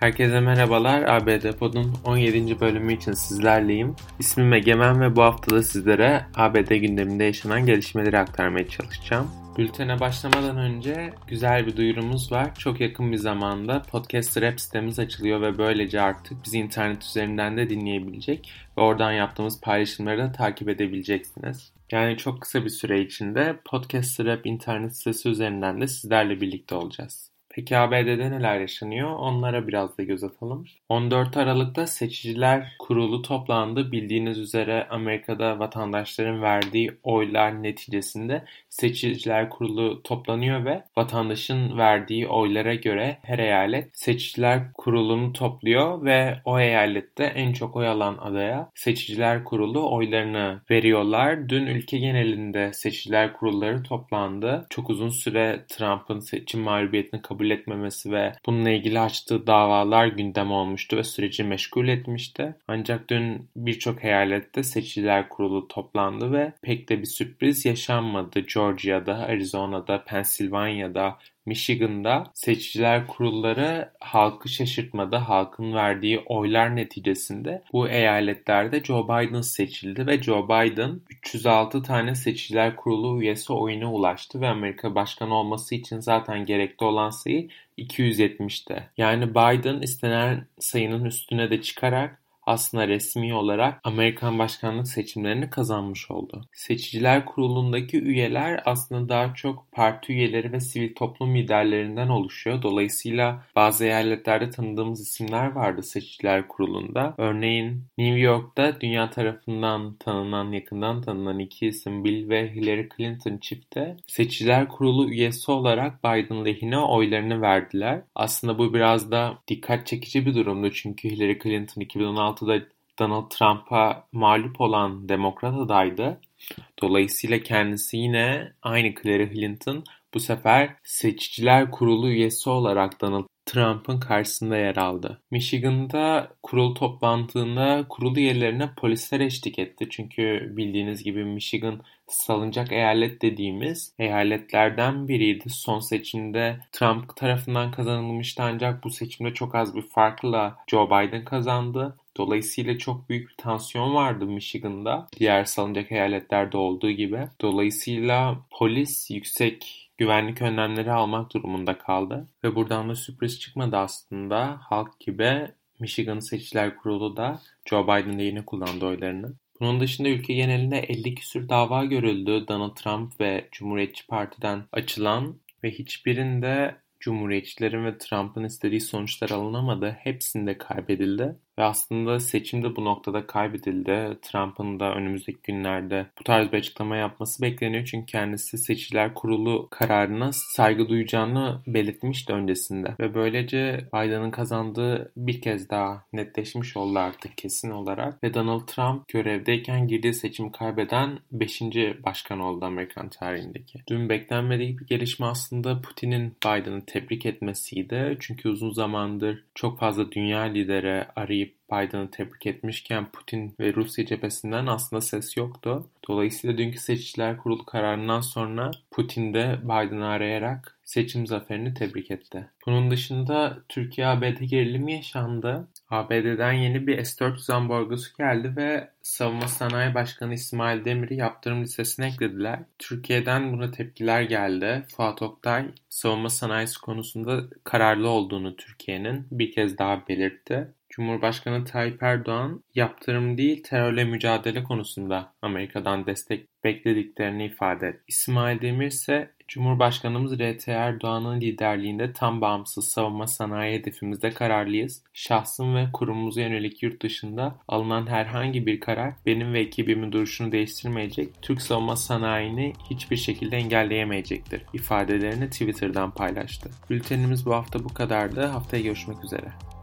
Herkese merhabalar. ABD Pod'un 17. bölümü için sizlerleyim. İsmim Egemen ve bu hafta da sizlere ABD gündeminde yaşanan gelişmeleri aktarmaya çalışacağım. Bültene başlamadan önce güzel bir duyurumuz var. Çok yakın bir zamanda Podcast Rap sitemiz açılıyor ve böylece artık bizi internet üzerinden de dinleyebilecek ve oradan yaptığımız paylaşımları da takip edebileceksiniz. Yani çok kısa bir süre içinde Podcast Rap internet sitesi üzerinden de sizlerle birlikte olacağız. Peki ABD'de neler yaşanıyor? Onlara biraz da göz atalım. 14 Aralık'ta seçiciler kurulu toplandı. Bildiğiniz üzere Amerika'da vatandaşların verdiği oylar neticesinde seçiciler kurulu toplanıyor ve vatandaşın verdiği oylara göre her eyalet seçiciler kurulunu topluyor ve o eyalette en çok oy alan adaya seçiciler kurulu oylarını veriyorlar. Dün ülke genelinde seçiciler kurulları toplandı. Çok uzun süre Trump'ın seçim mağlubiyetini kabul kabul etmemesi ve bununla ilgili açtığı davalar gündem olmuştu ve süreci meşgul etmişti. Ancak dün birçok eyalette seçiciler kurulu toplandı ve pek de bir sürpriz yaşanmadı. Georgia'da, Arizona'da, Pennsylvania'da, Michigan'da seçiciler kurulları halkı şaşırtmadı. Halkın verdiği oylar neticesinde bu eyaletlerde Joe Biden seçildi ve Joe Biden 306 tane seçiciler kurulu üyesi oyuna ulaştı ve Amerika başkanı olması için zaten gerekli olan sayı 270'te. Yani Biden istenen sayının üstüne de çıkarak aslında resmi olarak Amerikan başkanlık seçimlerini kazanmış oldu. Seçiciler kurulundaki üyeler aslında daha çok parti üyeleri ve sivil toplum liderlerinden oluşuyor. Dolayısıyla bazı eyaletlerde tanıdığımız isimler vardı seçiciler kurulunda. Örneğin New York'ta dünya tarafından tanınan, yakından tanınan iki isim Bill ve Hillary Clinton çifte seçiciler kurulu üyesi olarak Biden lehine oylarını verdiler. Aslında bu biraz da dikkat çekici bir durumdu çünkü Hillary Clinton 2016 2016'da Donald Trump'a mağlup olan Demokrat adaydı. Dolayısıyla kendisi yine aynı Hillary Clinton bu sefer seçiciler kurulu üyesi olarak Donald Trump'ın karşısında yer aldı. Michigan'da kurul toplantısında kurul üyelerine polisler eşlik etti. Çünkü bildiğiniz gibi Michigan salınacak eyalet dediğimiz eyaletlerden biriydi. Son seçimde Trump tarafından kazanılmıştı ancak bu seçimde çok az bir farkla Joe Biden kazandı. Dolayısıyla çok büyük bir tansiyon vardı Michigan'da. Diğer salınacak eyaletlerde olduğu gibi. Dolayısıyla polis yüksek güvenlik önlemleri almak durumunda kaldı. Ve buradan da sürpriz çıkmadı aslında. Halk gibi Michigan Seçiciler Kurulu da Joe Biden yine kullandı oylarını. Bunun dışında ülke genelinde 50 küsür dava görüldü Donald Trump ve Cumhuriyetçi Parti'den açılan ve hiçbirinde Cumhuriyetçilerin ve Trump'ın istediği sonuçlar alınamadı. Hepsinde kaybedildi. Ve aslında seçim de bu noktada kaybedildi. Trump'ın da önümüzdeki günlerde bu tarz bir açıklama yapması bekleniyor. Çünkü kendisi seçiler kurulu kararına saygı duyacağını belirtmişti öncesinde. Ve böylece Biden'ın kazandığı bir kez daha netleşmiş oldu artık kesin olarak. Ve Donald Trump görevdeyken girdiği seçim kaybeden 5. başkan oldu Amerikan tarihindeki. Dün beklenmedik bir gelişme aslında Putin'in Biden'ı tebrik etmesiydi. Çünkü uzun zamandır çok fazla dünya lideri arayıp Biden'ı tebrik etmişken Putin ve Rusya cephesinden aslında ses yoktu. Dolayısıyla dünkü seçiciler kurulu kararından sonra Putin de Biden'ı arayarak seçim zaferini tebrik etti. Bunun dışında Türkiye-ABD gerilimi yaşandı. ABD'den yeni bir S-400 ambargosu geldi ve Savunma Sanayi Başkanı İsmail Demir'i yaptırım listesine eklediler. Türkiye'den buna tepkiler geldi. Fuat Oktay savunma sanayisi konusunda kararlı olduğunu Türkiye'nin bir kez daha belirtti. Cumhurbaşkanı Tayyip Erdoğan yaptırım değil terörle mücadele konusunda Amerika'dan destek beklediklerini ifade etti. İsmail Demir ise Cumhurbaşkanımız R.T. Erdoğan'ın liderliğinde tam bağımsız savunma sanayi hedefimizde kararlıyız. Şahsım ve kurumumuza yönelik yurt dışında alınan herhangi bir karar benim ve ekibimin duruşunu değiştirmeyecek, Türk savunma sanayini hiçbir şekilde engelleyemeyecektir ifadelerini Twitter'dan paylaştı. Bültenimiz bu hafta bu kadardı. Haftaya görüşmek üzere.